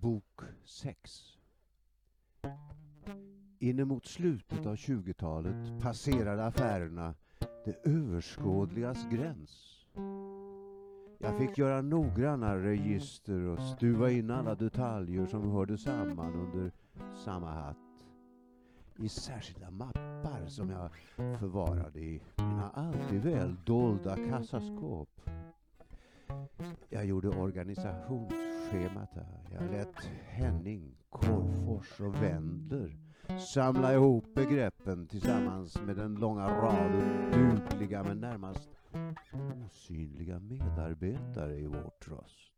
Bok 6 Inemot slutet av 20-talet passerade affärerna det överskådligas gräns. Jag fick göra noggranna register och stuva in alla detaljer som hörde samman under samma hatt i särskilda mappar som jag förvarade i mina alltid väl dolda kassaskåp. Jag gjorde organisations organisationsschemat här. Jag lät Henning, Korfors och Wendler samla ihop begreppen tillsammans med den långa raden dugliga men närmast osynliga medarbetare i vår tröst.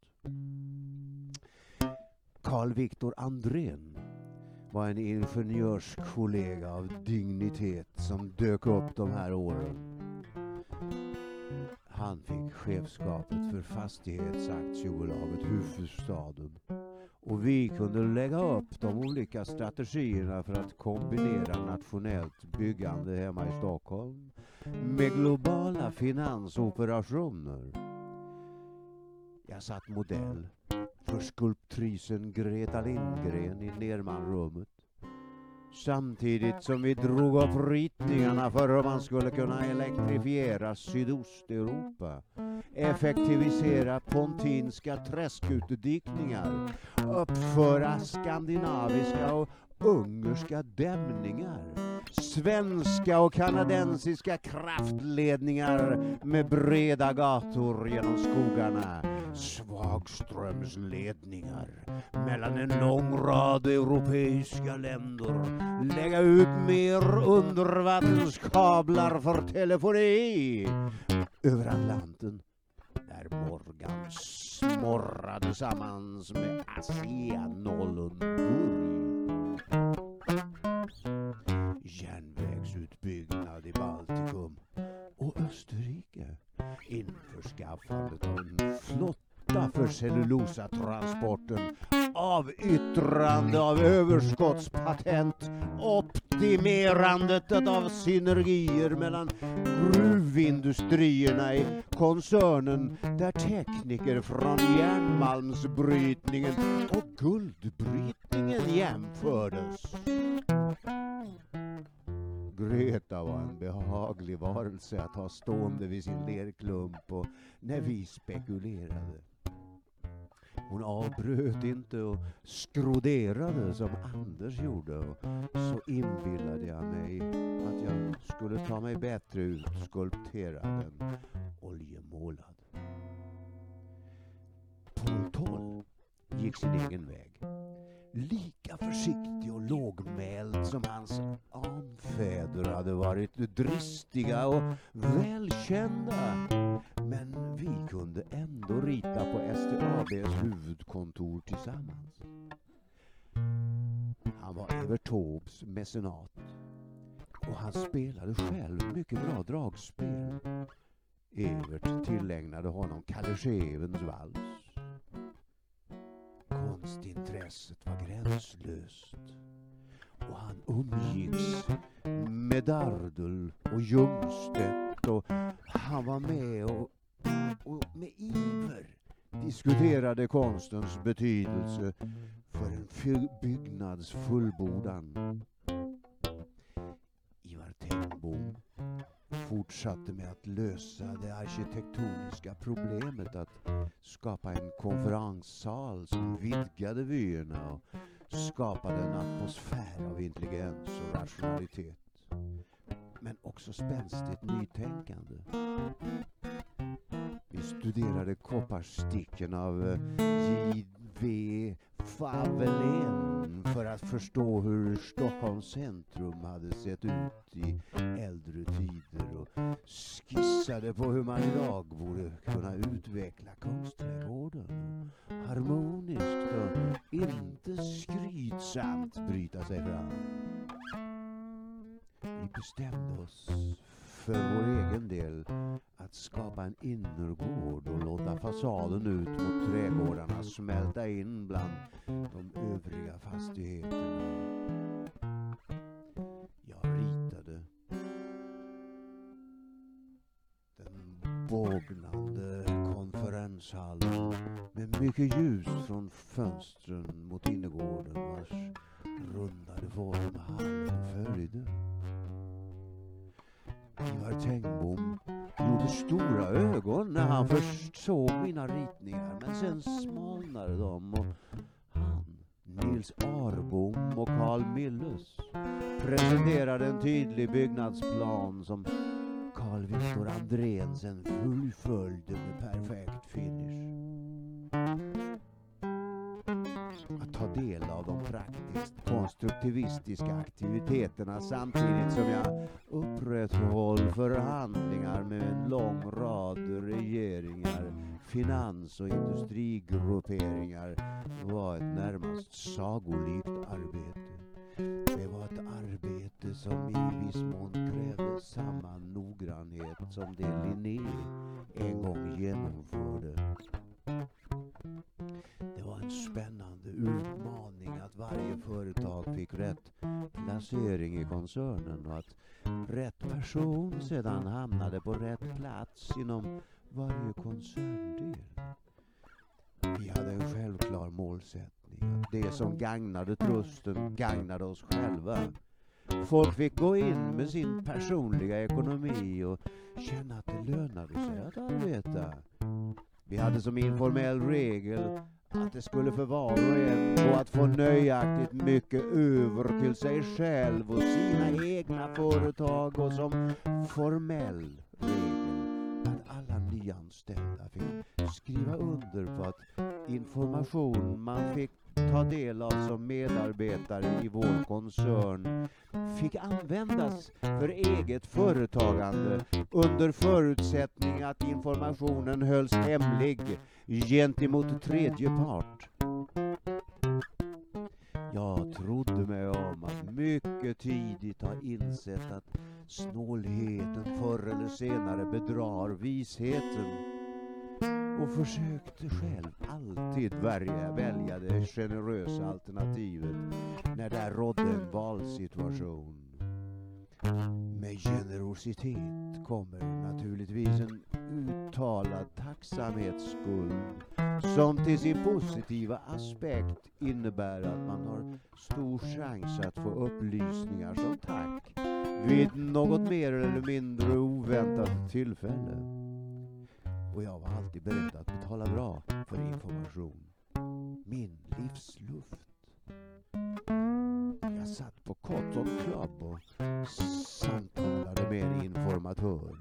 Carl Viktor Andrén var en ingenjörskollega av dignitet som dök upp de här åren. Han fick chefskapet för fastighetsaktiebolaget Hufvudstaden och vi kunde lägga upp de olika strategierna för att kombinera nationellt byggande hemma i Stockholm med globala finansoperationer. Jag satt modell för skulptrisen Greta Lindgren i Nermanrummet. Samtidigt som vi drog upp ritningarna för hur man skulle kunna elektrifiera Sydosteuropa, effektivisera pontinska träskutdikningar, uppföra skandinaviska och ungerska dämningar, svenska och kanadensiska kraftledningar med breda gator genom skogarna, svagströmsledningar mellan en lång rad europeiska länder, lägga ut mer undervattenskablar för telefoni över Atlanten där Morgan smorrade tillsammans med ASEA Nollenburg. Järnvägsutbyggnad i Baltikum och Österrike. Införskaffandet av en flott för cellulosatransporten. Avyttrande av överskottspatent. Optimerandet av synergier mellan gruvindustrierna i koncernen där tekniker från järnmalmsbrytningen och guldbrytningen jämfördes. Greta var en behaglig varelse att ha stående vid sin lerklump och när vi spekulerade. Hon avbröt inte och skroderade som Anders gjorde och så inbillade jag mig att jag skulle ta mig bättre ut skulpterad än oljemålad. Paul Toll gick sin egen väg. Lika försiktig och lågmäld som hans anfäder hade varit dristiga och välkända. Men vi kunde ändå rita på STABs huvudkontor tillsammans. Han var Evert Taubes mecenat och han spelade själv mycket bra dragspel. Evert tillägnade honom Kalle Schewens vals. Konstintresset var gränslöst och han umgicks med Dardel och Ljungstedt och han var med och, och med iver diskuterade konstens betydelse för en byggnads fullbordan. Fortsatte med att lösa det arkitektoniska problemet att skapa en konferenssal som vidgade vyerna och skapade en atmosfär av intelligens och rationalitet. Men också spänstigt nytänkande. Vi studerade kopparsticken av eh, J.V. Favelén för att förstå hur Stockholms centrum hade sett ut i äldre tider och skissade på hur man idag borde kunna utveckla Kungsträdgården harmoniskt och inte skrytsamt bryta sig fram. Vi bestämde oss för vår egen del att skapa en innergård och låta fasaden ut mot trädgårdarna smälta in bland de övriga fastigheterna. Jag ritade den bågnande konferenshallen Med mycket ljus från fönstren mot innergården vars rundade form halv följde. Ivar Tengbom gjorde stora ögon när han först såg mina ritningar men sen smalnade de och han, Nils Arbom och Carl Milles presenterade en tydlig byggnadsplan som Carl Victor Andrén sen fullföljde med perfekt finish. Att ta del av de praktiskt konstruktivistiska aktiviteterna samtidigt som jag upprätthåll förhandlingar med en lång rad regeringar, finans och industrigrupperingar var ett närmast sagolikt arbete. Det var ett arbete som i viss mån krävde samma noggrannhet som det Linné en gång genomförde. Det var en spännande utmaning att varje företag fick rätt placering i koncernen och att rätt person sedan hamnade på rätt plats inom varje koncerndel. Vi hade en självklar målsättning att det som gagnade trusten gagnade oss själva. Folk fick gå in med sin personliga ekonomi och känna att det lönade sig att arbeta. Vi hade som informell regel att det skulle för var och en gå att få nöjaktigt mycket över till sig själv och sina egna företag och som formell regel att alla nyanställda fick skriva under på att information man fick ta del av som medarbetare i vår koncern fick användas för eget företagande under förutsättning att informationen hölls hemlig gentemot tredje part. Jag trodde mig om att mycket tidigt ha insett att snålheten förr eller senare bedrar visheten och försökte själv alltid välja, välja det generösa alternativet när där rådde en valsituation. Med generositet kommer naturligtvis en uttalad tacksamhetsskuld som till sin positiva aspekt innebär att man har stor chans att få upplysningar som tack vid något mer eller mindre oväntat tillfälle. Och jag var alltid beredd att betala bra för information. Min livsluft. Jag satt på Cotton Club och samtalade med en informatör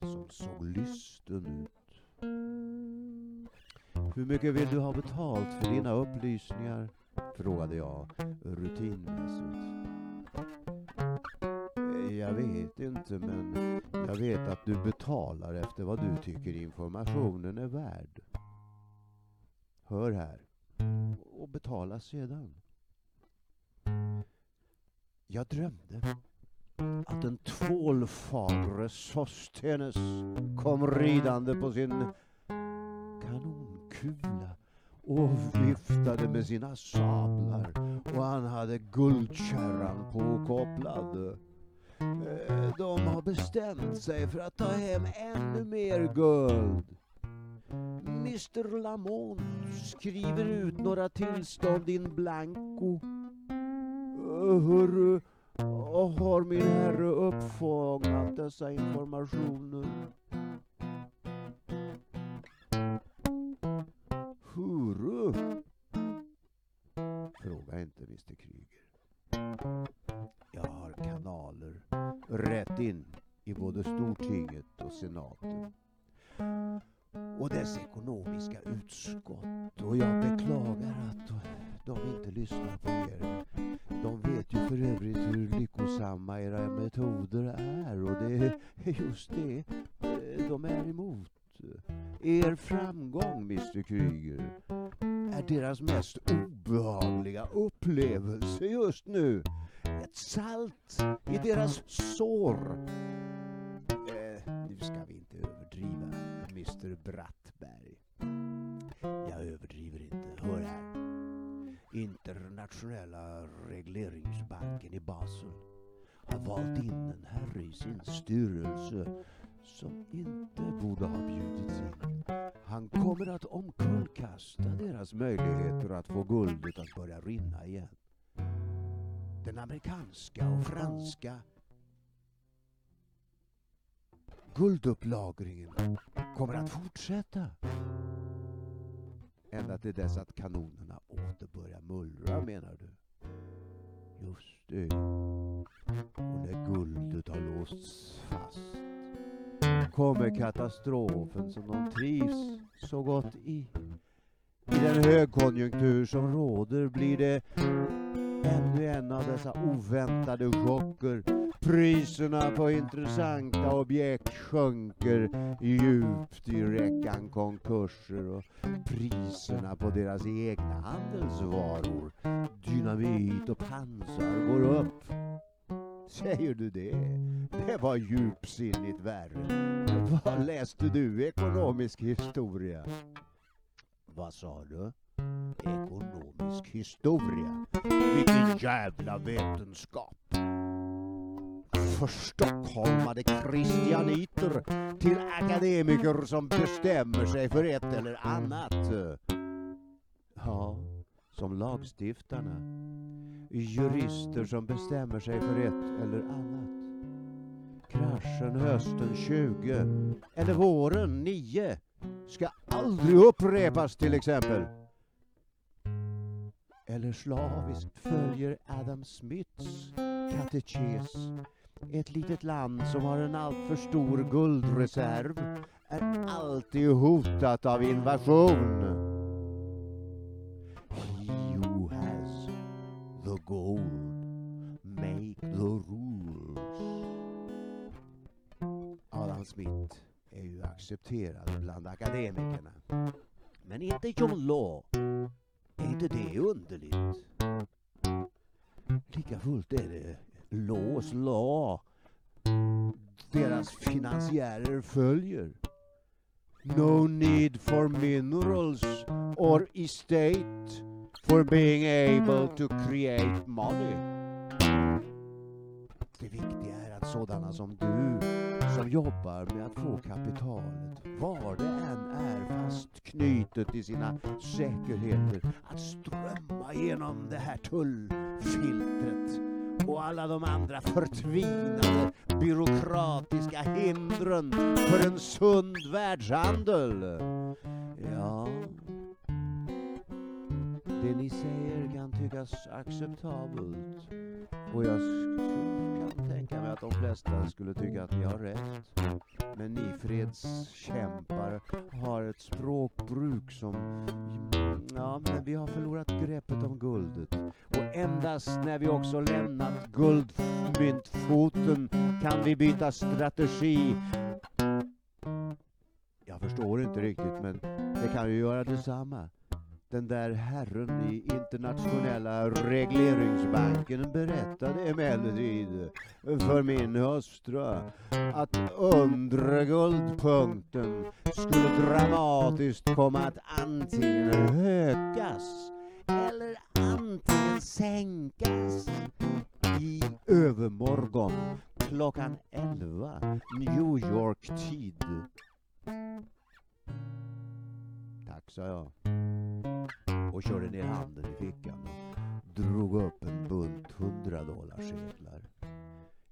som såg lysten ut. Hur mycket vill du ha betalt för dina upplysningar? frågade jag rutinmässigt. Jag vet inte, men jag vet att du betalar efter vad du tycker informationen är värd. Hör här. Och betala sedan. Jag drömde att en tvålfagre Sostenes kom ridande på sin kanonkula och viftade med sina sablar och han hade guldkärran påkopplad. Eh, de har bestämt sig för att ta hem ännu mer guld. Mr Lamont skriver ut några tillstånd in blanco. Eh, hörru, eh, har min herre uppfångat dessa informationer? Hurru? Fråga inte Mr Kryger. Jag kanaler rätt in i både Stortinget och senaten och dess ekonomiska utskott och jag beklagar att de inte lyssnar på er. De vet ju för övrigt hur lyckosamma era metoder är och det är just det eh, de är emot. Er framgång, Mr Kryger, är deras mest obehagliga upplevelse just nu. Ett salt i deras sår. Eh, nu ska vi inte överdriva, Mr Brattberg. Jag överdriver inte. Hör här. Internationella regleringsbanken i Basel har valt in en herre i sin styrelse som inte borde ha bjudits in. Han Han kommer att omkullkasta deras möjligheter att få guldet att börja rinna igen. Den amerikanska och franska guldupplagringen kommer att fortsätta. Ända till dess att kanonerna åter börjar mullra menar du? Just det. Och när guldet har låsts fast kommer katastrofen som de trivs så gott i. I den högkonjunktur som råder blir det ännu en av dessa oväntade chocker. Priserna på intressanta objekt sjunker djupt i räckan konkurser och priserna på deras egna handelsvaror, dynamit och pansar, går upp. Säger du det? Det var djupsinnigt värre. Vad läste du ekonomisk historia? Vad sa du? Ekonomisk historia? Vilken jävla vetenskap! Förstockholmade kristianiter till akademiker som bestämmer sig för ett eller annat. Ja, som lagstiftarna. Jurister som bestämmer sig för ett eller annat. Kraschen hösten 20 eller våren 9 ska aldrig upprepas till exempel. Eller slaviskt följer Adam Smiths katekes. Ett litet land som har en alltför stor guldreserv är alltid hotat av invasion. He who has the gold make the rules. Adam Smith är ju accepterad bland akademikerna. Men inte John Law. Är inte det underligt? Lika fullt är det Laws Law deras finansiärer följer. No need for minerals or estate for being able to create money. Det viktiga sådana som du som jobbar med att få kapitalet, var det än är fast knutet i sina säkerheter, att strömma genom det här tullfiltret och alla de andra förtvinade byråkratiska hindren för en sund världshandel. Ja, det ni säger kan tyckas acceptabelt och jag mig att de flesta skulle tycka att ni har rätt. Men ni fredskämpar har ett språkbruk som... Ja, men vi har förlorat greppet om guldet. Och endast när vi också lämnat guldmyntfoten kan vi byta strategi. Jag förstår inte riktigt, men det kan ju göra detsamma. Den där herren i internationella regleringsbanken berättade emellertid för min hustru att undre guldpunkten skulle dramatiskt komma att antingen ökas eller antingen sänkas i övermorgon klockan 11 New York-tid. Tack, sa jag och körde ner handen i fickan och drog upp en bunt hundradollarsedlar.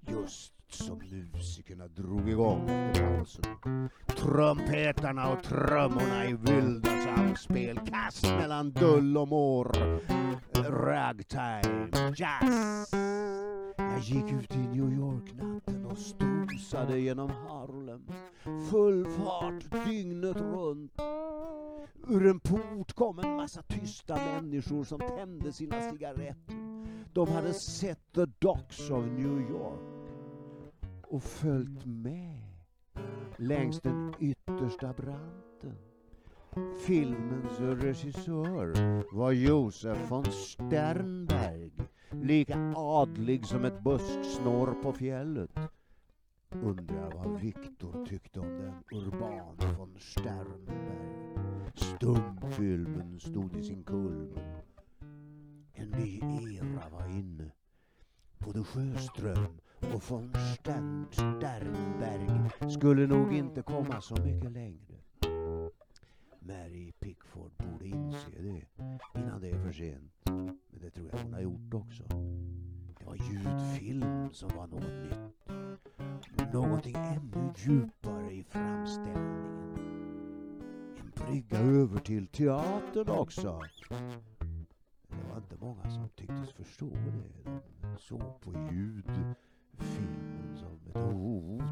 Just som musikerna drog igång efter pausen. Trumpetarna och trummorna i vilda samspel. Kast mellan dull och mår. Ragtime, jazz. Jag gick ut i New York-natten och strosade genom Harlem. Full fart dygnet runt. Ur en port kom en massa tysta människor som tände sina cigaretter. De hade sett The Docks of New York och följt med längs den yttersta branten. Filmens regissör var Josef von Sternberg, lika adlig som ett busksnår på fjället. Undrar vad Viktor tyckte om den Urban von Sternberg. Stumfilmen stod i sin kulmen. En ny era var inne. Både Sjöström och von Stern Sternberg skulle nog inte komma så mycket längre. Mary Pickford borde inse det innan det är för sent. Men det tror jag hon har gjort också. Det var ljudfilm som var något nytt. Någonting ännu djupare i framställningen. En brygga över till teatern också. Det var inte många som tycktes förstå det. De såg på ljudfilmen som ett hot.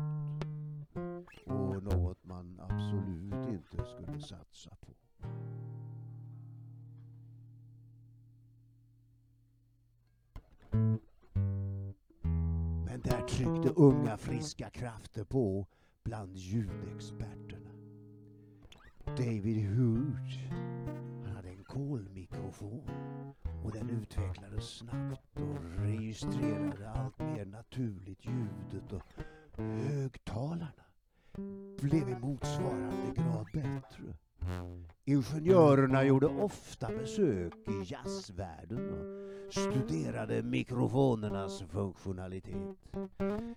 Och något man absolut inte skulle satsa på. Men där tryckte unga friska krafter på bland ljudexperterna. David Hughes, han hade en kolmikrofon och den utvecklades snabbt och registrerade allt mer naturligt ljudet och högtalarna blev i motsvarande grad bättre. Ingenjörerna gjorde ofta besök i jazzvärlden och studerade mikrofonernas funktionalitet.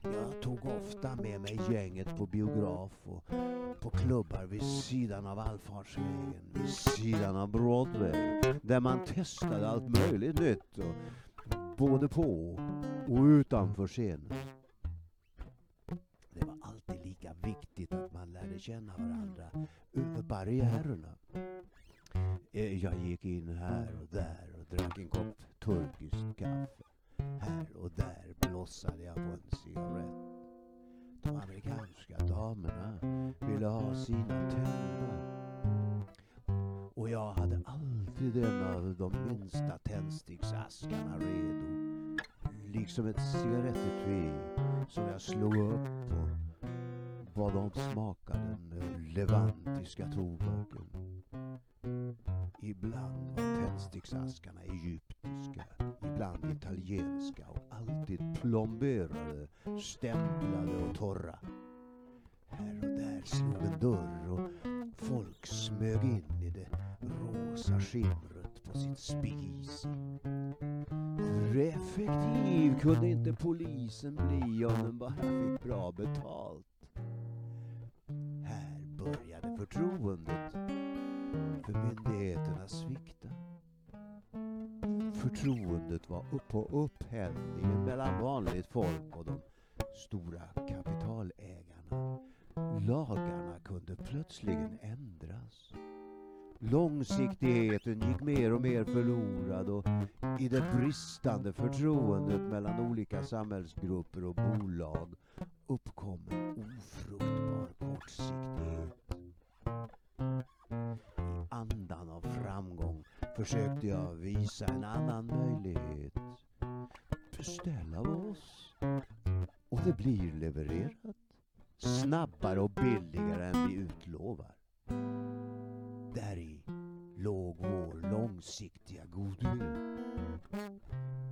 Jag tog ofta med mig gänget på biograf och på klubbar vid sidan av allfartsvägen, vid sidan av Broadway, där man testade allt möjligt nytt, och både på och utanför scenen. Det var alltid lika viktigt att man lärde känna varandra över barriärerna. Eh, jag gick in här och där och drack en kopp turkiskt kaffe. Här och där blossade jag på en cigarett. De amerikanska damerna ville ha sina tänder. Och jag hade alltid en av de minsta tändsticksaskarna redo. Liksom ett cigarettetui som jag slog upp och bad de smaka den levantiska tobaken. Ibland var tändsticksaskarna egyptiska, ibland italienska och alltid plomberade, stämplade och torra. Här och där slog en dörr och folk smög in i det rosa skimret på sitt spis. Hur effektiv kunde inte polisen bli om den bara fick bra betalt? Här började förtroendet för myndigheterna svikta. Förtroendet var upp på upphällningen mellan vanligt folk och de stora kapitalägarna. Lagarna kunde plötsligen ändras. Långsiktigheten gick mer och mer förlorad och i det bristande förtroendet mellan olika samhällsgrupper och bolag uppkom en ofruktbar kortsiktighet. I andan av framgång försökte jag visa en annan möjlighet. Beställ av oss. Och det blir levererat. Snabbare och billigare än vi utlovar. Där i låg vår långsiktiga goodwill.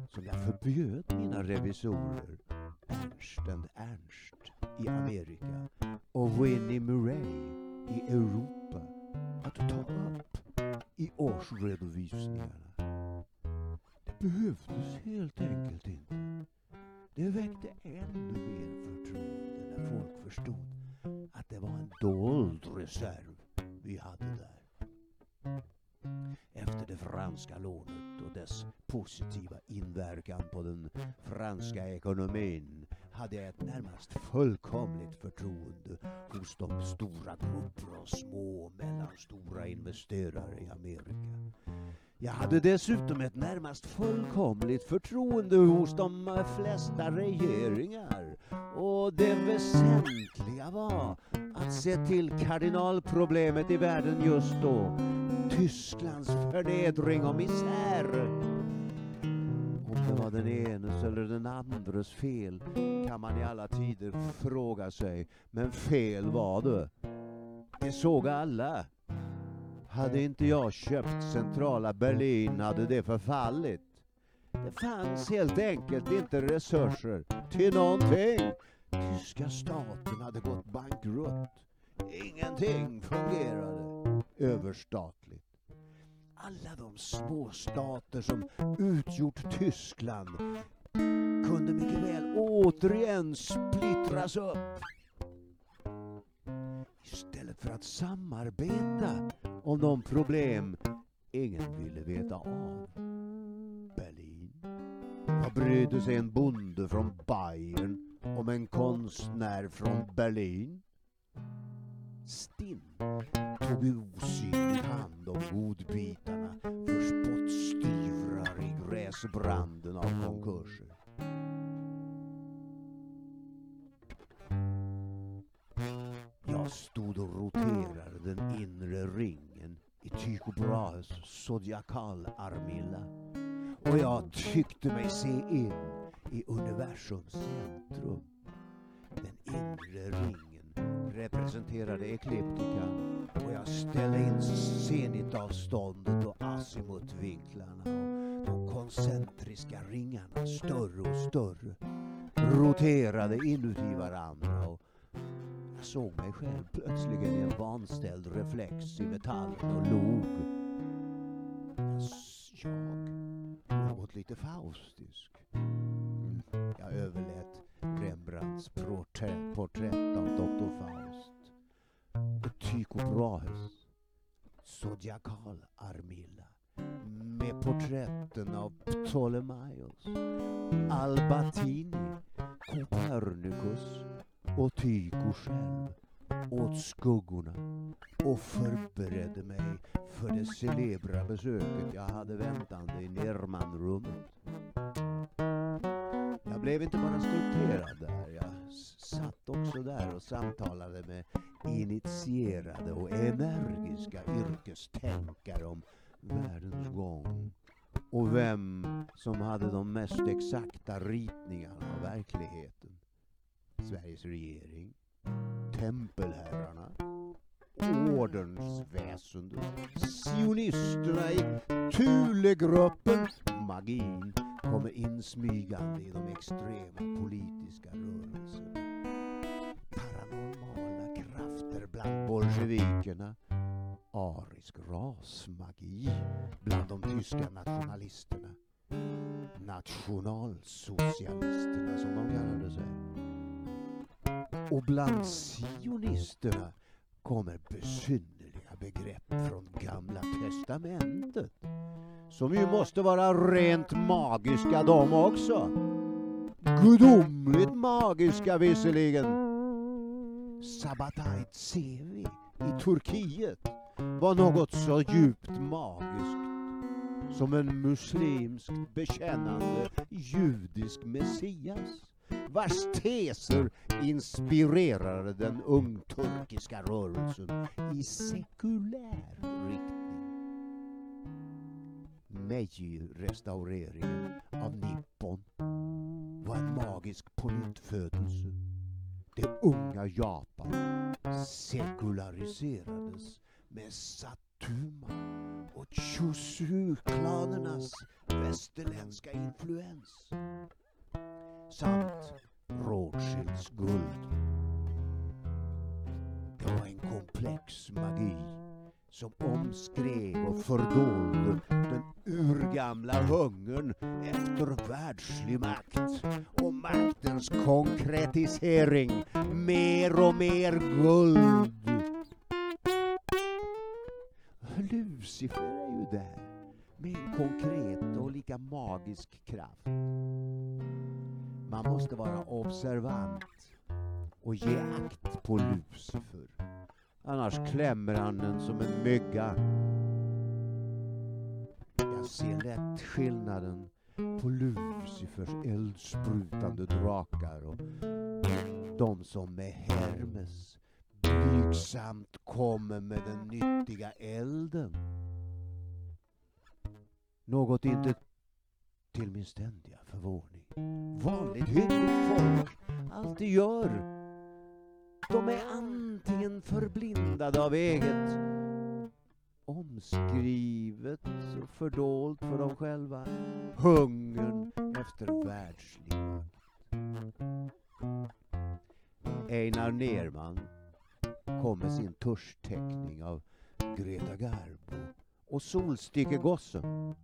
Som jag förbjöd mina revisorer, Ernst and Ernst i Amerika och Winnie Murray i Europa, att ta upp i årsredovisningarna. Det behövdes helt enkelt inte. Det väckte ännu mer förtroende när folk förstod att det var en dold reserv vi hade där. Efter det franska lånet och dess positiva inverkan på den franska ekonomin hade jag ett närmast fullkomligt förtroende hos de stora grupper av små och mellanstora investerare i Amerika. Jag hade dessutom ett närmast fullkomligt förtroende hos de eh, flesta regeringar. Och det väsentliga var att se till kardinalproblemet i världen just då. Tysklands förnedring och misär. Om det var den enes eller den andres fel kan man i alla tider fråga sig. Men fel var det. Det såg alla. Hade inte jag köpt centrala Berlin hade det förfallit. Det fanns helt enkelt inte resurser till någonting. Tyska staten hade gått bankrutt. Ingenting fungerade överstatligt. Alla de små stater som utgjort Tyskland kunde mycket väl återigen splittras upp. Istället för att samarbeta om de problem ingen ville veta av. Berlin. Vad brydde sig en bonde från Bayern om en konstnär från Berlin? Stinn tog osynlig hand om godbitarna för spottstyvrar i gräsbranden av konkurser. Jag stod och roterade den inre ringen i Tycho Brahes Zodiacal-armilla och jag tyckte mig se in i universums centrum. Den inre ringen representerade ekliptikan och jag ställde in zenitavståndet och azimutvinklarna och de koncentriska ringarna större och större roterade inuti varandra och jag såg mig själv plötsligen i en vanställd reflex i metallen och log. Jag, något lite faustisk. Jag överlät Rembrandts porträtt, porträtt av Dr. Faust och Tycho Brahes Zodiacal Armilla med porträtten av Ptolemaios, Albatini, Copernicus och Tycho själv åt skuggorna och förberedde mig för det celebra besöket jag hade väntande i Nermanrummet. Jag blev inte bara skulpterad där, jag satt också där och samtalade med initierade och energiska yrkestänkare om världens gång och vem som hade de mest exakta ritningarna av verkligheten. Sveriges regering, tempelherrarna, ordensväsendet, sionisterna i Thulegruppen. Magin kommer insmygande i de extrema politiska rörelserna. Paranormala krafter bland bolsjevikerna. Arisk rasmagi bland de tyska nationalisterna. Nationalsocialisterna som de kallade sig. Och bland sionisterna kommer besynnerliga begrepp från Gamla Testamentet. Som ju måste vara rent magiska de också. Gudomligt magiska visserligen. Sabbatai Tsevi i Turkiet var något så djupt magiskt som en muslimskt bekännande judisk messias vars teser inspirerade den ungturkiska rörelsen i sekulär riktning. Meiji-restaureringen av Nippon var en magisk pånyttfödelse. Det unga Japan sekulariserades med Satuma och Chushu-klanernas västerländska influens samt Rothschilds guld. Det var en komplex magi som omskrev och fördolde den urgamla hungern efter världslig makt och maktens konkretisering. Mer och mer guld. Lucifer är ju där med en konkret och lika magisk kraft. Man måste vara observant och ge akt på Lucifer. Annars klämmer han en som en mygga. Jag ser lätt skillnaden på Lucifers eldsprutande drakar och de som med Hermes blygsamt kommer med den nyttiga elden. Något inte till min ständiga förvåning vanligt hyggligt folk alltid gör. De är antingen förblindade av eget omskrivet och fördolt för dem själva hungern efter världslig. Einar Nerman kom med sin tuschteckning av Greta Garbo och Solstickegossen.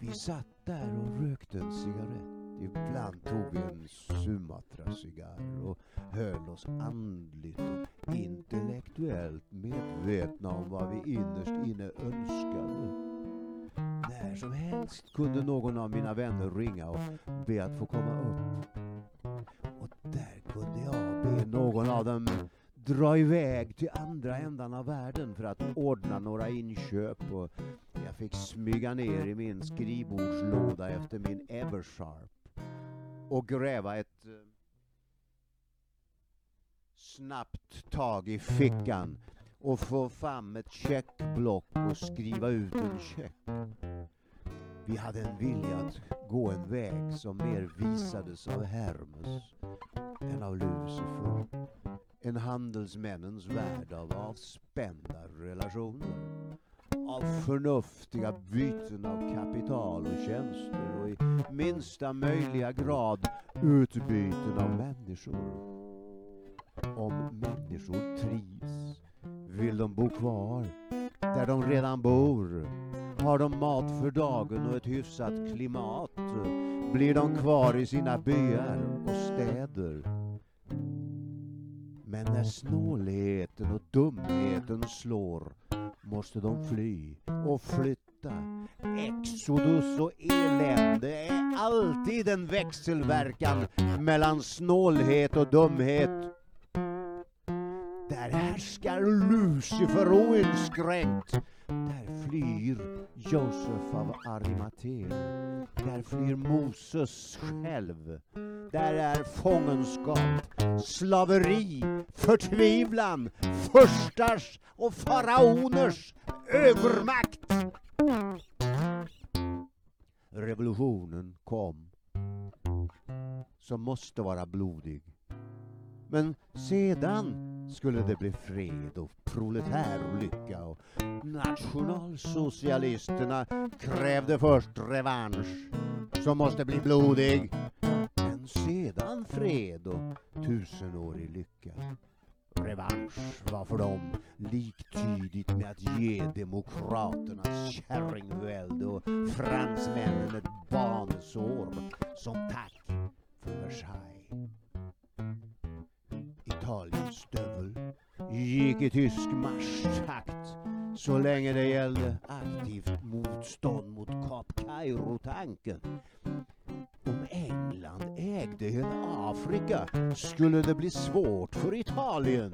Vi satt där och rökte en cigarett. Ibland tog vi en Sumatra-cigarr och höll oss andligt och intellektuellt medvetna om vad vi innerst inne önskade. När som helst kunde någon av mina vänner ringa och be att få komma upp. Och där kunde jag be någon av dem dra iväg till andra ändan av världen för att ordna några inköp och jag fick smyga ner i min skrivbordslåda efter min Eversharp och gräva ett eh, snabbt tag i fickan och få fram ett checkblock och skriva ut en check. Vi hade en vilja att gå en väg som mer visades av Hermes än av Lucifer. En handelsmännens värld av avspända relationer. Av förnuftiga byten av kapital och tjänster och i minsta möjliga grad utbyten av människor. Om människor trivs vill de bo kvar där de redan bor. Har de mat för dagen och ett hyfsat klimat blir de kvar i sina byar och städer. Men när snålheten och dumheten slår måste de fly och flytta. Exodus och elände är alltid en växelverkan mellan snålhet och dumhet. Där härskar Lucifer oinskränkt. Där flyr Josef av Arimatea. Där flyr Moses själv. Där är fångenskap, slaveri, förtvivlan, förstars och faraoners övermakt. Revolutionen kom, som måste vara blodig. Men sedan skulle det bli fred och proletärolycka och nationalsocialisterna krävde först revansch som måste bli blodig. Fred och tusenårig lycka. Revansch var för dem liktydigt med att ge demokraternas kärringvälde och fransmännen ett barnsår som tack för Versailles. Italiens stövel gick i tysk marschtakt så länge det gällde aktivt motstånd mot Kap Kairo-tanken. Om England ägde hela Afrika skulle det bli svårt för Italien.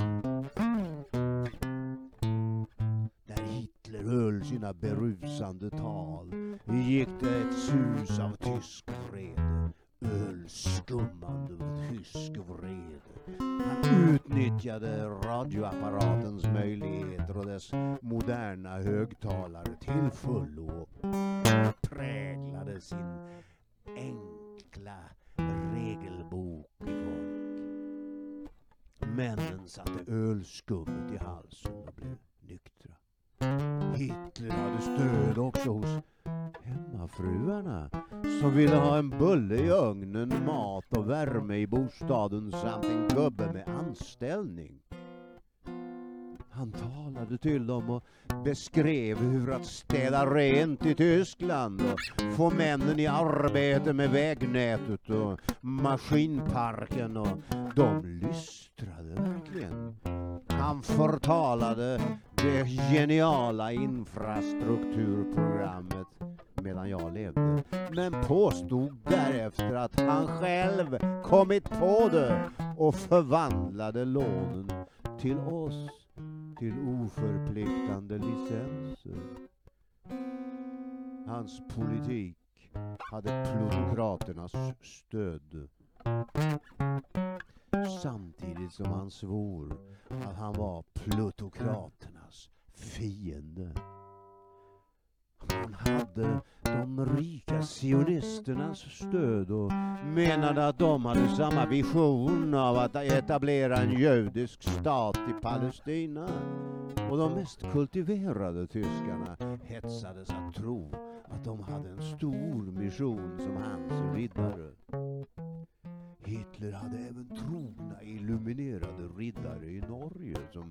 När Hitler höll sina berusande tal gick det ett sus av tysk vrede, ölskummande tysk vrede. Han utnyttjade radioapparatens möjligheter och dess moderna högtalare till fullo och präglade sin enkla regelbok i folk. Männen satte ölskummet i halsen och blev nyktra. Hitler hade stöd också hos hemmafruarna som ville ha en bulle i ugnen, mat och värme i bostaden samt en gubbe med anställning. Han talade till dem och beskrev hur att städa rent i Tyskland och få männen i arbete med vägnätet och maskinparken och de lystrade verkligen. Han förtalade det geniala infrastrukturprogrammet medan jag levde, men påstod därefter att han själv kommit på det och förvandlade lånen till oss till oförpliktande licenser. Hans politik hade plutokraternas stöd. Samtidigt som han svor att han var plutokraternas fiende. Han hade de rika sionisternas stöd och menade att de hade samma vision av att etablera en judisk stat i Palestina. Och de mest kultiverade tyskarna hetsades att tro att de hade en stor mission som hans riddare. Hitler hade även trogna illuminerade riddare i Norge som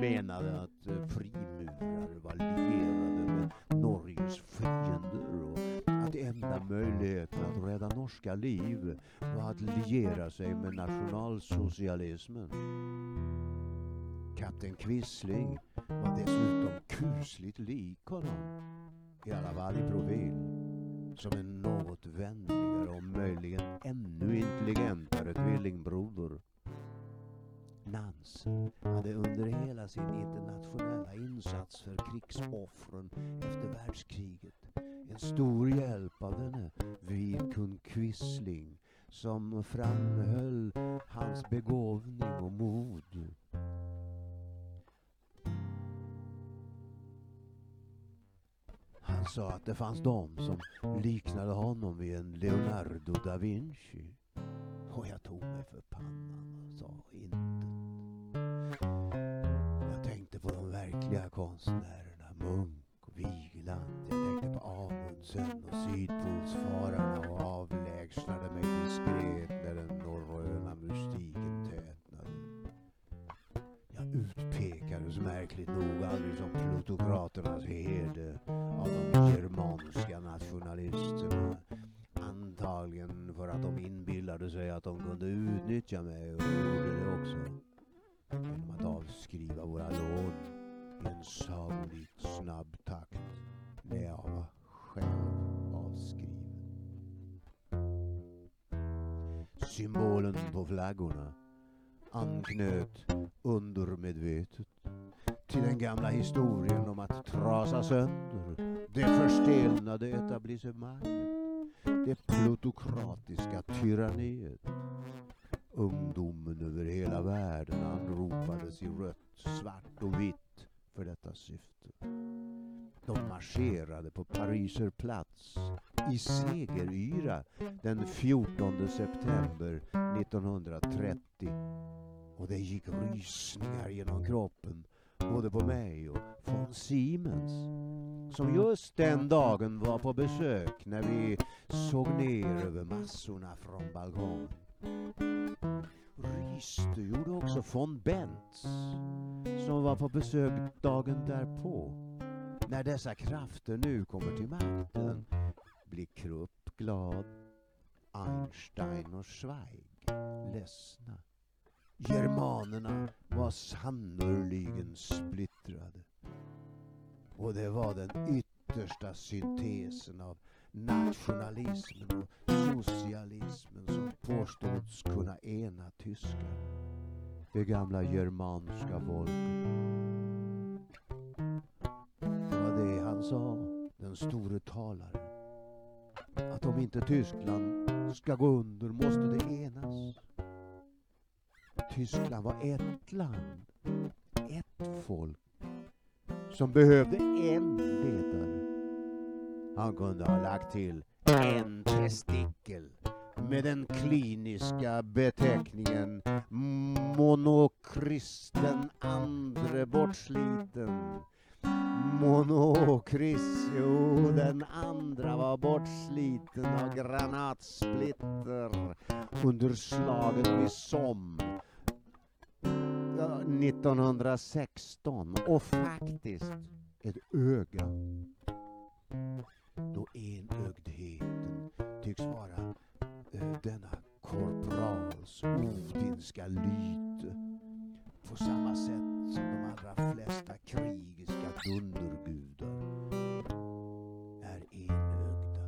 menade att frimurar frimurare var lierade med världens fiender och att enda möjligheten att rädda norska liv var att liera sig med nationalsocialismen. Kapten Quisling var dessutom kusligt lik honom. I alla fall i profil. Som en något vänligare och möjligen ännu intelligentare tvillingbroder. Nans hade under hela sin internationella insats för krigsoffren efter världskriget en stor hjälp av denne Vidkun Quisling som framhöll hans begåvning och mod. Han sa att det fanns de som liknade honom vid en Leonardo da Vinci. Och jag tog mig för pannan och sa inte verkliga konstnärerna, Munk och Vigeland. Jag tänkte på Amundsen och Sydpolsfararna och avlägsnade mig diskret när den norröna mystiken tätnade. Jag utpekades märkligt nog aldrig som plutokraternas herde av de germanska nationalisterna. Antagligen för att de inbillade sig att de kunde utnyttja mig och gjorde det också. Genom att avskriva våra lån en sagolikt snabb takt när jag var själv avskriven. Symbolen på flaggorna anknöt undermedvetet till den gamla historien om att trasa sönder det förstelnade etablissemanget, det plutokratiska tyranniet. Ungdomen över hela världen anropades i rött, svart och vitt för detta syfte. De marscherade på Pariser plats i segeryra den 14 september 1930 och det gick rysningar genom kroppen både på mig och von Siemens som just den dagen var på besök när vi såg ner över massorna från balkongen. Ryste gjorde också von Bentz som var på besök dagen därpå. När dessa krafter nu kommer till makten blir Krupp glad, Einstein och Zweig ledsna. Germanerna var sannoliken splittrade. Och det var den yttersta syntesen av nationalismen och socialismen som påståtts kunna ena tyskar. Det gamla germanska folket. Det var det han sa, den store talaren. Att om inte Tyskland ska gå under måste det enas. Tyskland var ett land, ett folk som behövde en ledare. Han kunde ha lagt till en testikel med den kliniska beteckningen monokristen andre bortsliten. Monokris, jo den andra var bortsliten av granatsplitter under slaget vid Somme 1916 och faktiskt ett öga. Då enögdheten tycks vara eh, denna korprals odinska lyte på samma sätt som de allra flesta krigiska dundergudar är enögda.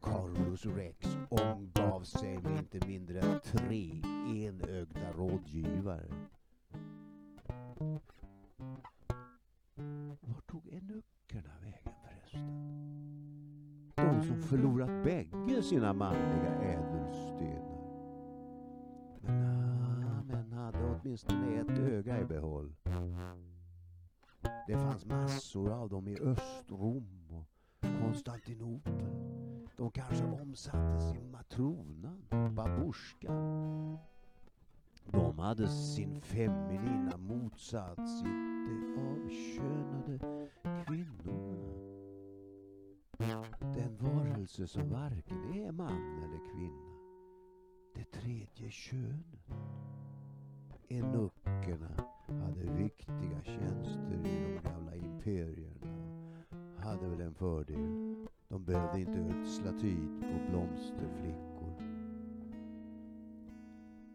Carolus Rex omgav sig med inte mindre än tre enögda rådgivare. Var tog enuckerna vägen förresten? De som förlorat bägge sina manliga ädelstenar. Men, ah, men hade åtminstone ett öga i behåll. Det fanns massor av dem i Östrom och Konstantinopel. De kanske omsattes i matronan, babusjkan. De hade sin feminina motsats i de avkönade. Den varelse som varken är man eller kvinna. Det tredje könet. Enuckerna hade viktiga tjänster i de gamla imperierna hade väl en fördel. De behövde inte ödsla tid på blomsterflickor.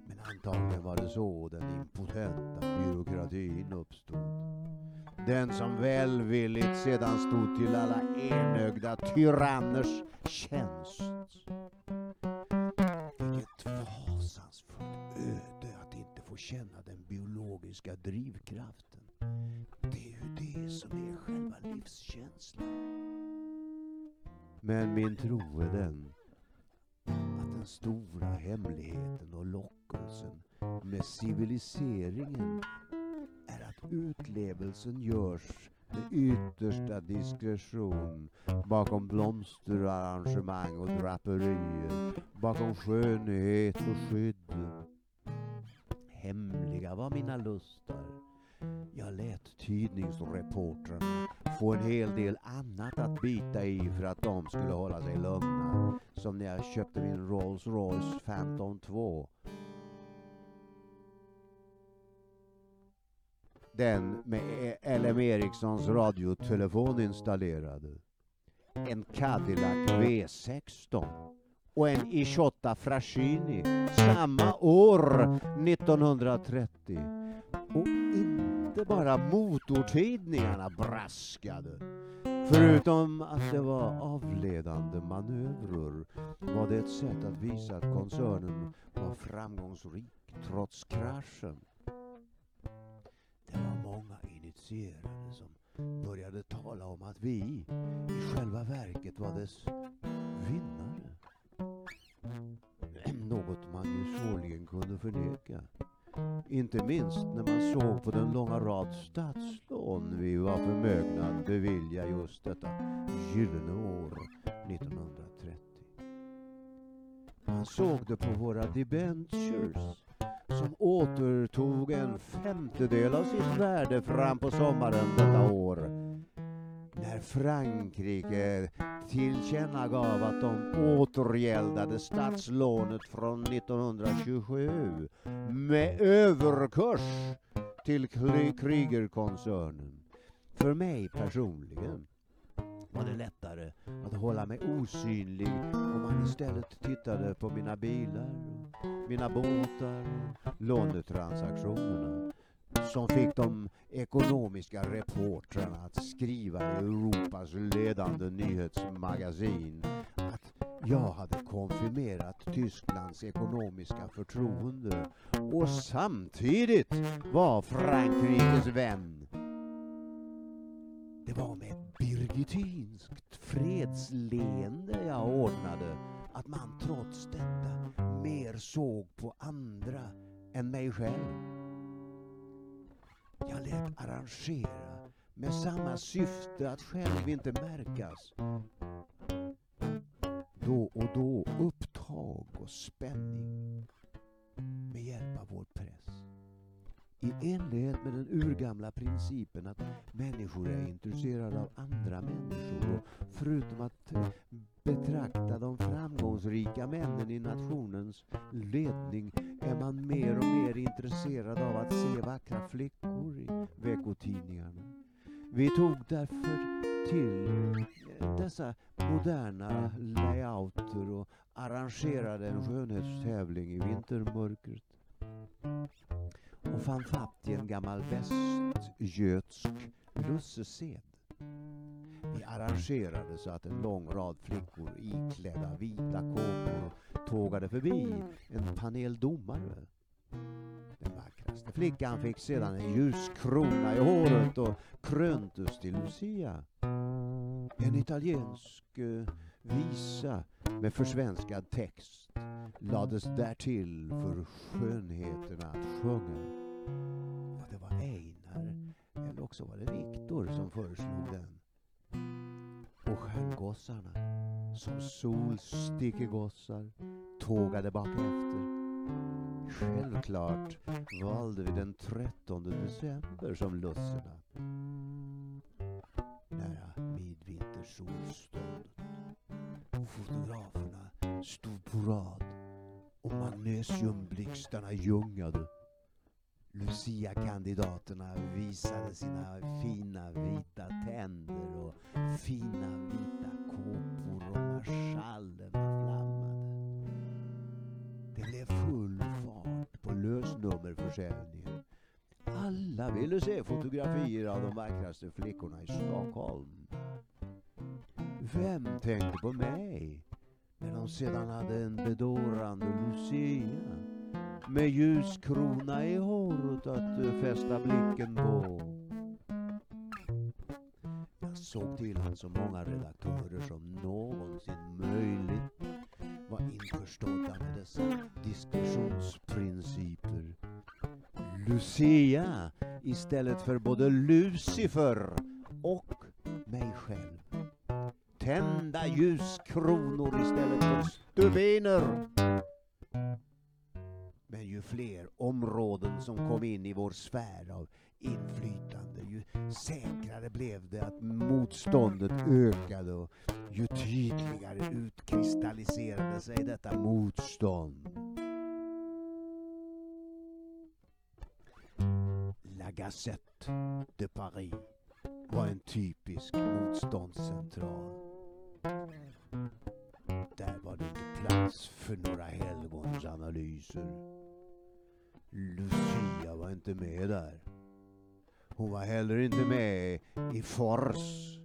Men Antagligen var det så den impotenta byråkratin uppstod. Den som välvilligt sedan stod till alla enögda tyranners tjänst. Vilket fasansfullt öde att inte få känna den biologiska drivkraften. Det är ju det som är själva livskänslan. Men min tro är den att den stora hemligheten och lockelsen med civiliseringen är att utlevelsen görs med yttersta diskretion bakom blomsterarrangemang och draperier, bakom skönhet och skydd. Hemliga var mina lustar. Jag lät tidningsreportrarna få en hel del annat att bita i för att de skulle hålla sig lugna. Som när jag köpte min Rolls Royce Phantom 2. Den med LM Ericssons radiotelefon installerad. En Cadillac V16 och en Ichotta Fraschini samma år, 1930. Och inte bara motortidningarna braskade. Förutom att det var avledande manövrer var det ett sätt att visa att koncernen var framgångsrik trots kraschen. Initierade som började tala om att vi i själva verket var dess vinnare. Ehm, något man ju svårligen kunde förneka. Inte minst när man såg på den långa rad statslån vi var förmögna att bevilja just detta gyllene år 1930. Man såg det på våra debentures som återtog en femtedel av sitt värde fram på sommaren detta år. När Frankrike tillkännagav att de återgäldade statslånet från 1927 med överkurs till Kriegerkoncernen. För mig personligen var det lättare att hålla mig osynlig om man istället tittade på mina bilar, mina båtar och lånetransaktionerna som fick de ekonomiska reportrarna att skriva i Europas ledande nyhetsmagasin att jag hade konfirmerat Tysklands ekonomiska förtroende och samtidigt var Frankrikes vän. Det var med ett birgitinskt fredsleende jag ordnade att man trots detta mer såg på andra än mig själv. Jag lät arrangera med samma syfte att själv inte märkas. Då och då upptag och spänning med hjälp av vår press. I enlighet med den urgamla principen att människor är intresserade av andra människor och förutom att betrakta de framgångsrika männen i nationens ledning är man mer och mer intresserad av att se vackra flickor i veckotidningarna. Vi tog därför till eh, dessa moderna layouter och arrangerade en skönhetstävling i vintermörkret och fann fatt i en gammal västgötsk lussesed. Vi arrangerade så att en lång rad flickor iklädda vita kåpor tågade förbi en panel domare. Den vackraste flickan fick sedan en ljuskrona i håret och kröntes till Lucia. En italiensk eh, visa med försvenskad text lades därtill för skönheterna att sjunga. Ja, det var Einar, eller också var det Viktor som föreslog den. Och stjärngossarna, som solstickegossar, tågade bakefter. Självklart valde vi den 13 december som lussena. Nära midvintersolståndet. Och fotograferna stod på rad och magnesiumblixtarna ljungade. Lucia-kandidaterna visade sina fina vita tänder och fina vita kåpor och marschallerna flammade. Det blev full fart på lösnummerförsäljningen. Alla ville se fotografier av de vackraste flickorna i Stockholm. Vem tänkte på mig när de sedan hade en bedårande Lucia med ljuskrona i håret att eh, fästa blicken på? Jag såg till att så många redaktörer som någonsin möjligt var införstådda med dessa diskussionsprinciper. Lucia istället för både Lucifer och mig själv. Tända ljuskronor istället för stubiner. Fler områden som kom in i vår sfär av inflytande, ju säkrare blev det att motståndet ökade och ju tydligare utkristalliserade sig detta motstånd. La Gazette de Paris var en typisk motståndscentral. Där var det inte plats för några helgons analyser. Lucia var inte med där. Hon var heller inte med i Fors.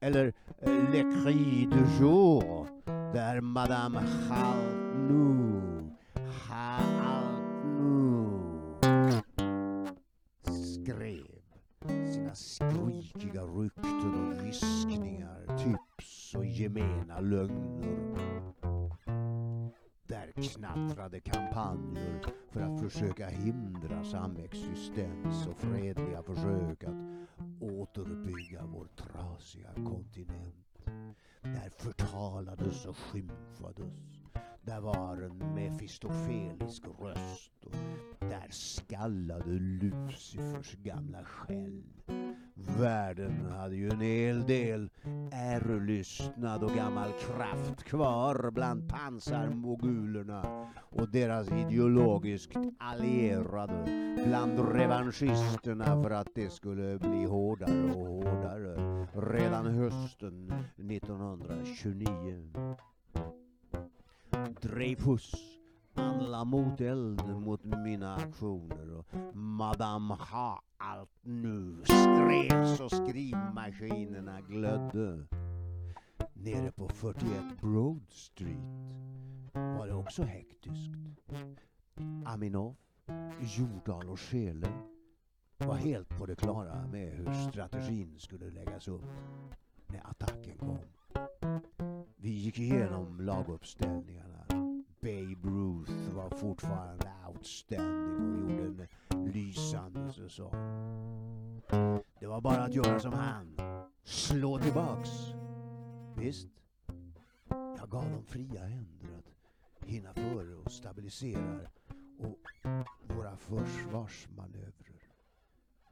eller eh, Le Cri du Jour där Madame Haltnou, Haltnou skrev sina skrikiga rykten och viskningar, tips och gemena lögner. Mm. Knattrade kampanjer för att försöka hindra samexistens och fredliga försök att återbygga vår trasiga kontinent. Där förtalades och skymfades. Där var en mefistofelisk röst och där skallade Lucifers gamla skäll. Världen hade ju en hel del ärelystnad och gammal kraft kvar bland pansarmogulerna och deras ideologiskt allierade bland revanschisterna för att det skulle bli hårdare och hårdare redan hösten 1929. Dreyfus alla mot eld mot mina aktioner och Madame ha allt nu skrevs och skrivmaskinerna glödde. Nere på 41 Broad Street var det också hektiskt. Aminov, Jordan och Scheele var helt på det klara med hur strategin skulle läggas upp när attacken kom. Vi gick igenom laguppställningarna. Babe Ruth var fortfarande outstanding och gjorde en lysande säsong. Det var bara att göra som han. Slå tillbaks. Visst, jag gav dem fria händer att hinna före och stabilisera och våra försvarsmanövrer.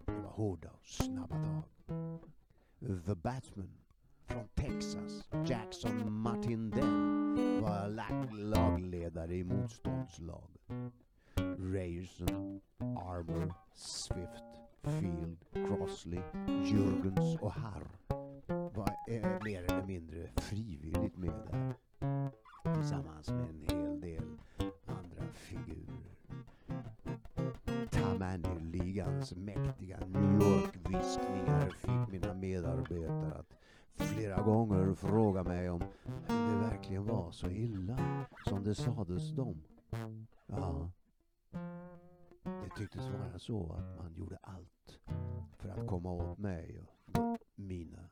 Det var hårda och snabba tag. The Batman från Texas, Jackson Martindell var lagledare i motståndslaget. Rayerson, Armour, Swift, Field, Crossley, Jurgens och Harr var eh, mer eller mindre frivilligt med där. Tillsammans med en hel del andra figurer. Tammany-ligans mäktiga New York-viskningar fick mina medarbetare att flera gånger fråga mig om det verkligen var så illa som det sades dem. Så att man gjorde allt för att komma åt mig och mina.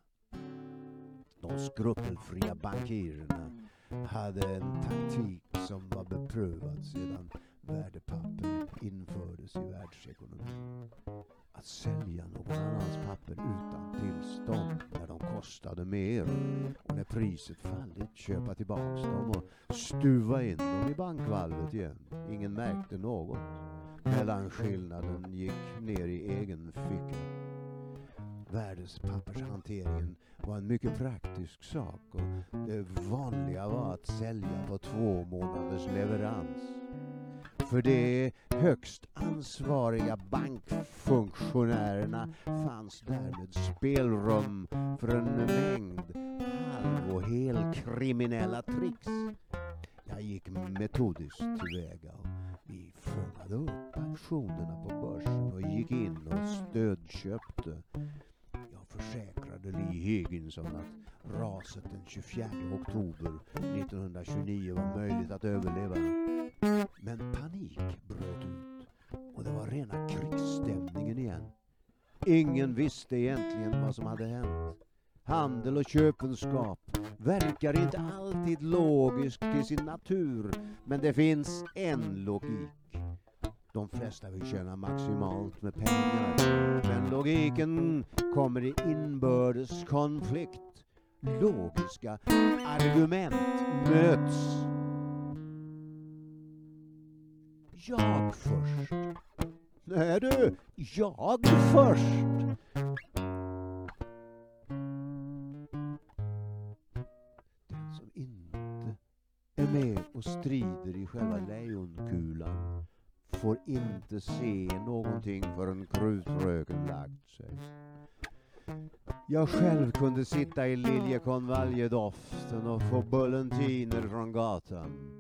De skrupelfria bankirerna hade en taktik som var beprövad sedan värdepapper infördes i världsekonomin. Att sälja någon annans papper utan tillstånd när de kostade mer priset fallit köpa tillbaks dem och stuva in dem i bankvalvet igen. Ingen märkte något. Mellanskillnaden gick ner i egen ficka. Värdespappershanteringen var en mycket praktisk sak och det vanliga var att sälja på två månaders leverans. För de högst ansvariga bankfunktionärerna fanns därmed spelrum för en mängd halv och helkriminella tricks. Jag gick metodiskt tillväga och vi fångade upp aktionerna på börsen och gick in och stödköpte. Försäkrade Lee Higginson att raset den 24 oktober 1929 var möjligt att överleva. Men panik bröt ut och det var rena krigsstämningen igen. Ingen visste egentligen vad som hade hänt. Handel och köpenskap verkar inte alltid logiskt till sin natur, men det finns en logik. De flesta vill tjäna maximalt med pengar, men logiken kommer i inbördes konflikt. Logiska argument möts. Jag först. Nej du, jag först. Den som inte är med och strider i själva lejonkulan får inte se någonting förrän krutröken lagt sig. Jag själv kunde sitta i liljekonvaljedoften och få bullentiner från gatan.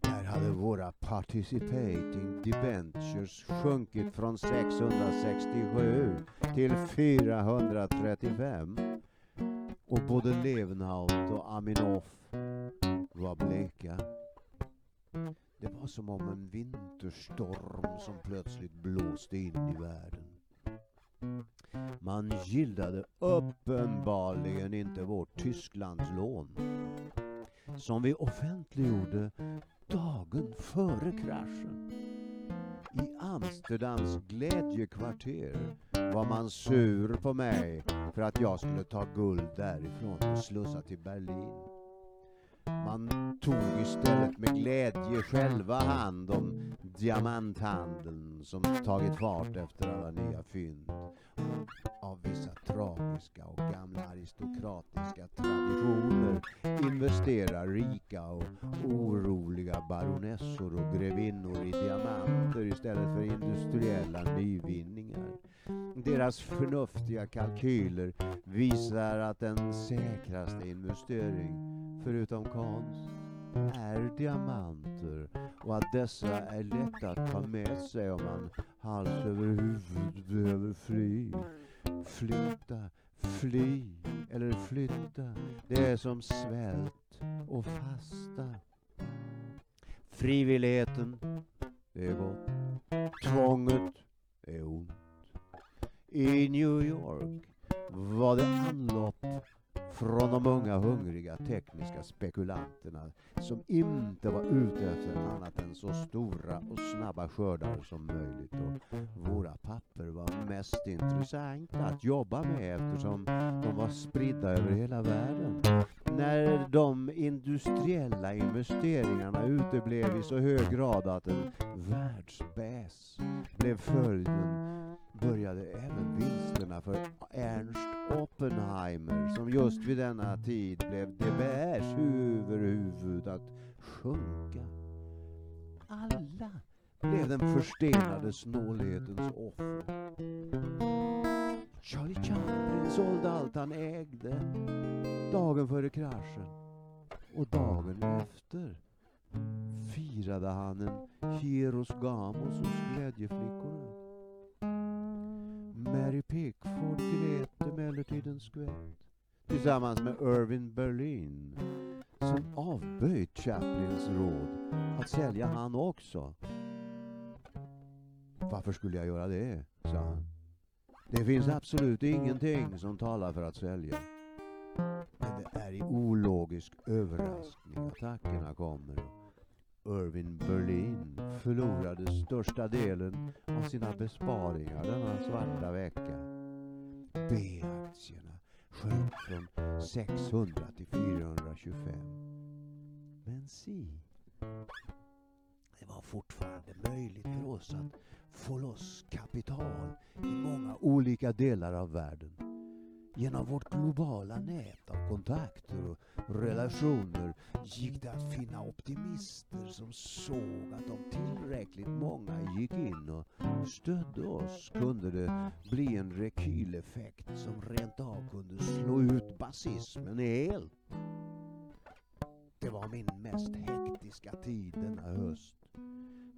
Där hade våra participating debentures sjunkit från 667 till 435 och både Levenhaut och Aminoff var bleka. Det var som om en vinterstorm som plötsligt blåste in i världen. Man gillade uppenbarligen inte vårt Tysklandslån som vi offentliggjorde dagen före kraschen. I Amsterdams glädjekvarter var man sur på mig för att jag skulle ta guld därifrån och slussa till Berlin. Man tog istället med glädje själva hand om diamanthandeln som tagit fart efter alla nya fynd av vissa tragiska och gamla aristokratiska traditioner investerar rika och oroliga baronessor och grevinnor i diamanter istället för industriella nyvinningar. Deras förnuftiga kalkyler visar att den säkraste investering, förutom konst, är diamanter och att dessa är lätta att ta med sig om man hals över huvud behöver fly. Flytta, fly eller flytta. Det är som svält och fasta. Frivilligheten, det är gott. Tvånget, det är ont. I New York var det anlopp från de unga hungriga tekniska spekulanterna som inte var ute efter annat än så stora och snabba skördar som möjligt. Och våra papper var mest intressanta att jobba med eftersom de var spridda över hela världen. När de industriella investeringarna uteblev i så hög grad att en världsbäs blev följden började även vinsterna för Ernst Oppenheimer som just vid denna tid blev de Beers huvudhuvud att sjunka. Alla blev den förstenade snålhetens offer. Charlie Chaplin sålde allt han ägde dagen före kraschen och dagen efter firade han en Hieros Gamos hos glädjeflickorna. Pickford grät emellertid en skvätt tillsammans med Irving Berlin som avböjt Chaplins råd att sälja han också. Varför skulle jag göra det? sa han. Det finns absolut ingenting som talar för att sälja. Men det är i ologisk överraskning attackerna kommer. Irving Berlin förlorade största delen av sina besparingar denna svarta vecka. B-aktierna sjönk från 600 till 425. Men si, det var fortfarande möjligt för oss att få loss kapital i många olika delar av världen. Genom vårt globala nät av kontakter och relationer gick det att finna optimister som såg att om tillräckligt många gick in och stödde oss kunde det bli en rekyleffekt som rent av kunde slå ut basismen helt. Det var min mest hektiska tid denna höst.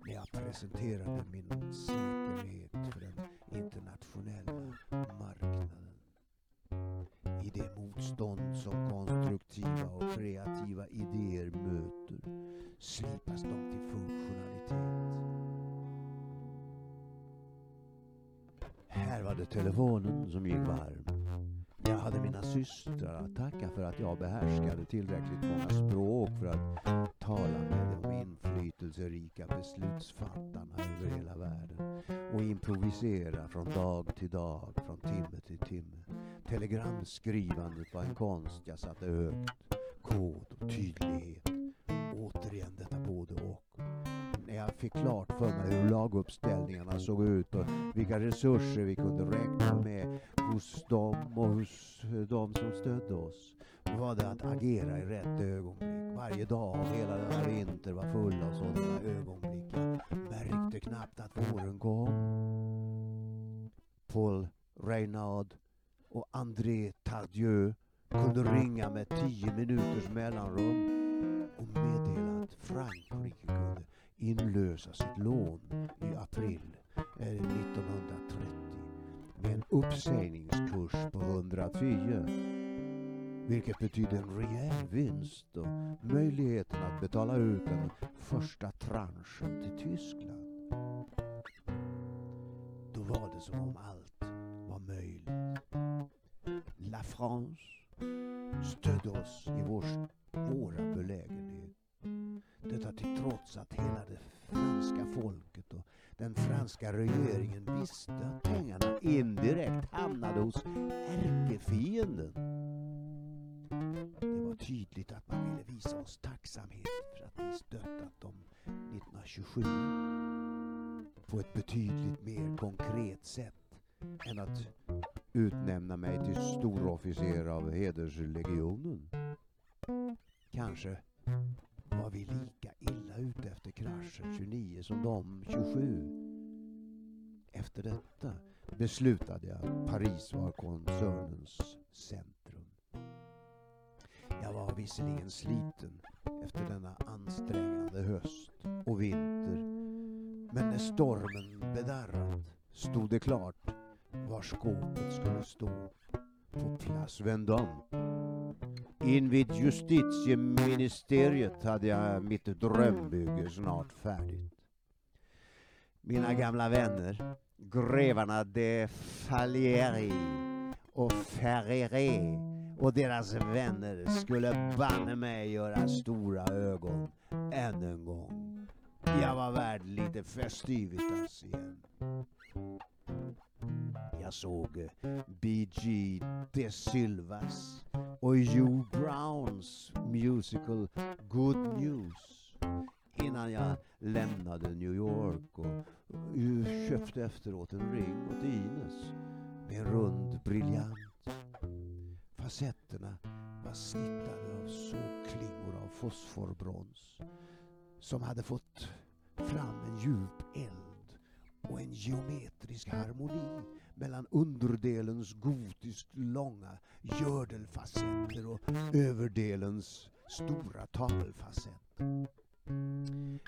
när jag presenterade min säkerhet för den internationella marknaden. Motstånd som konstruktiva och kreativa idéer möter slipas de till funktionalitet. Här var det telefonen som gick varm. Jag hade mina systrar att tacka för att jag behärskade tillräckligt många språk för att tala med de inflytelserika beslutsfattarna över hela världen och improvisera från dag till dag, från timme till timme. Telegramskrivandet var en konst jag satte högt. Kod och tydlighet. Återigen detta både och när jag fick klart för mig hur laguppställningarna såg ut och vilka resurser vi kunde räkna med hos dem och hos eh, dem som stödde oss var det att agera i rätt ögonblick. Varje dag av hela denna vinter var full av sådana ögonblick. Jag märkte knappt att våren kom. Paul Reynard och André Tardieu kunde ringa med tio minuters mellanrum och meddela att Frankrike kunde inlösa sitt lån i april eh, 1930 med en uppsägningskurs på 110 vilket betyder en rejäl vinst och möjligheten att betala ut den första tranchen till Tyskland. Då var det som om allt var möjligt. La France stödde oss i vår, våra belägenhet. Detta till trots att hela det franska folket och den franska regeringen visste att pengarna indirekt hamnade hos ärkefienden. Det var tydligt att man ville visa oss tacksamhet för att vi stöttat dem 1927 på ett betydligt mer konkret sätt än att utnämna mig till storofficer av hederslegionen. Kanske var vi lika illa ute efter kraschen 29 som de 27. Efter detta beslutade jag att Paris var koncernens centrum. Jag var visserligen sliten efter denna ansträngande höst och vinter. Men när stormen bedarrat stod det klart var skåpet skulle stå. På Place Vendôme. Invid justitieministeriet hade jag mitt drömbygge snart färdigt. Mina gamla vänner, grevarna de Falieri och Ferreré och deras vänner skulle banne mig göra stora ögon än en gång. Jag var värd lite festivitas igen. Jag såg eh, B.G. De Silvas och Hugh Browns musical Good News innan jag lämnade New York och eh, köpte efteråt en ring åt Ines med en rund briljant. Facetterna var snittade av sågklingor av fosforbrons som hade fått fram en djup eld och en geometrisk harmoni mellan underdelens gotiskt långa gördelfacetter och överdelens stora tavelfacett.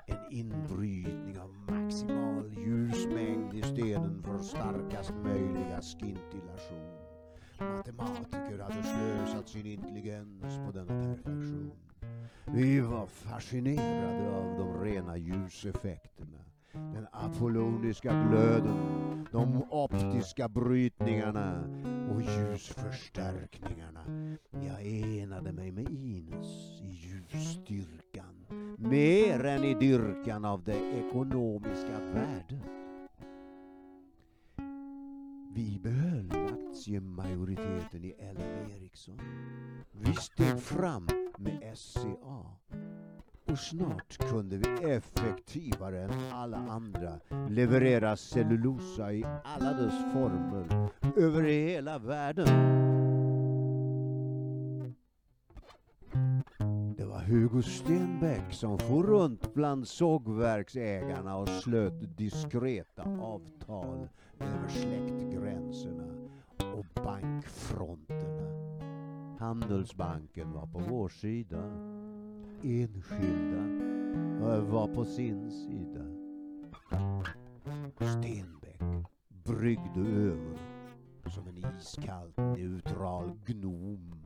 En inbrytning av maximal ljusmängd i stenen för starkast möjliga skintillation. Matematiker hade slösat sin intelligens på denna perfektion. Vi var fascinerade av de rena ljuseffekterna apolloniska glöden, de optiska brytningarna och ljusförstärkningarna. Jag enade mig med Ines i ljusstyrkan, mer än i dyrkan av det ekonomiska värdet. Vi behöll aktiemajoriteten i LM Ericsson. Vi steg fram med SCA och snart kunde vi effektivare än alla andra leverera cellulosa i alla dess former över hela världen. Det var Hugo Stenbeck som for runt bland sågverksägarna och slöt diskreta avtal över släktgränserna och bankfronterna. Handelsbanken var på vår sida enskilda eh, var på sin sida. Stenbeck bryggde över som en iskallt neutral gnom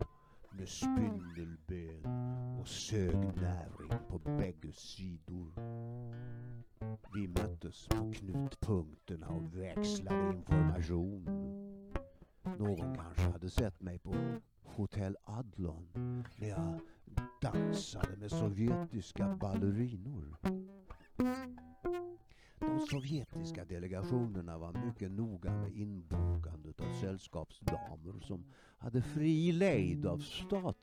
med spindelben och sög näring på bägge sidor. Vi möttes på knutpunkterna och växlade information. Någon kanske hade sett mig på Hotell Adlon när jag dansade med sovjetiska ballerinor. De sovjetiska delegationerna var mycket noga med inbokandet av sällskapsdamer som hade fri lejd av staten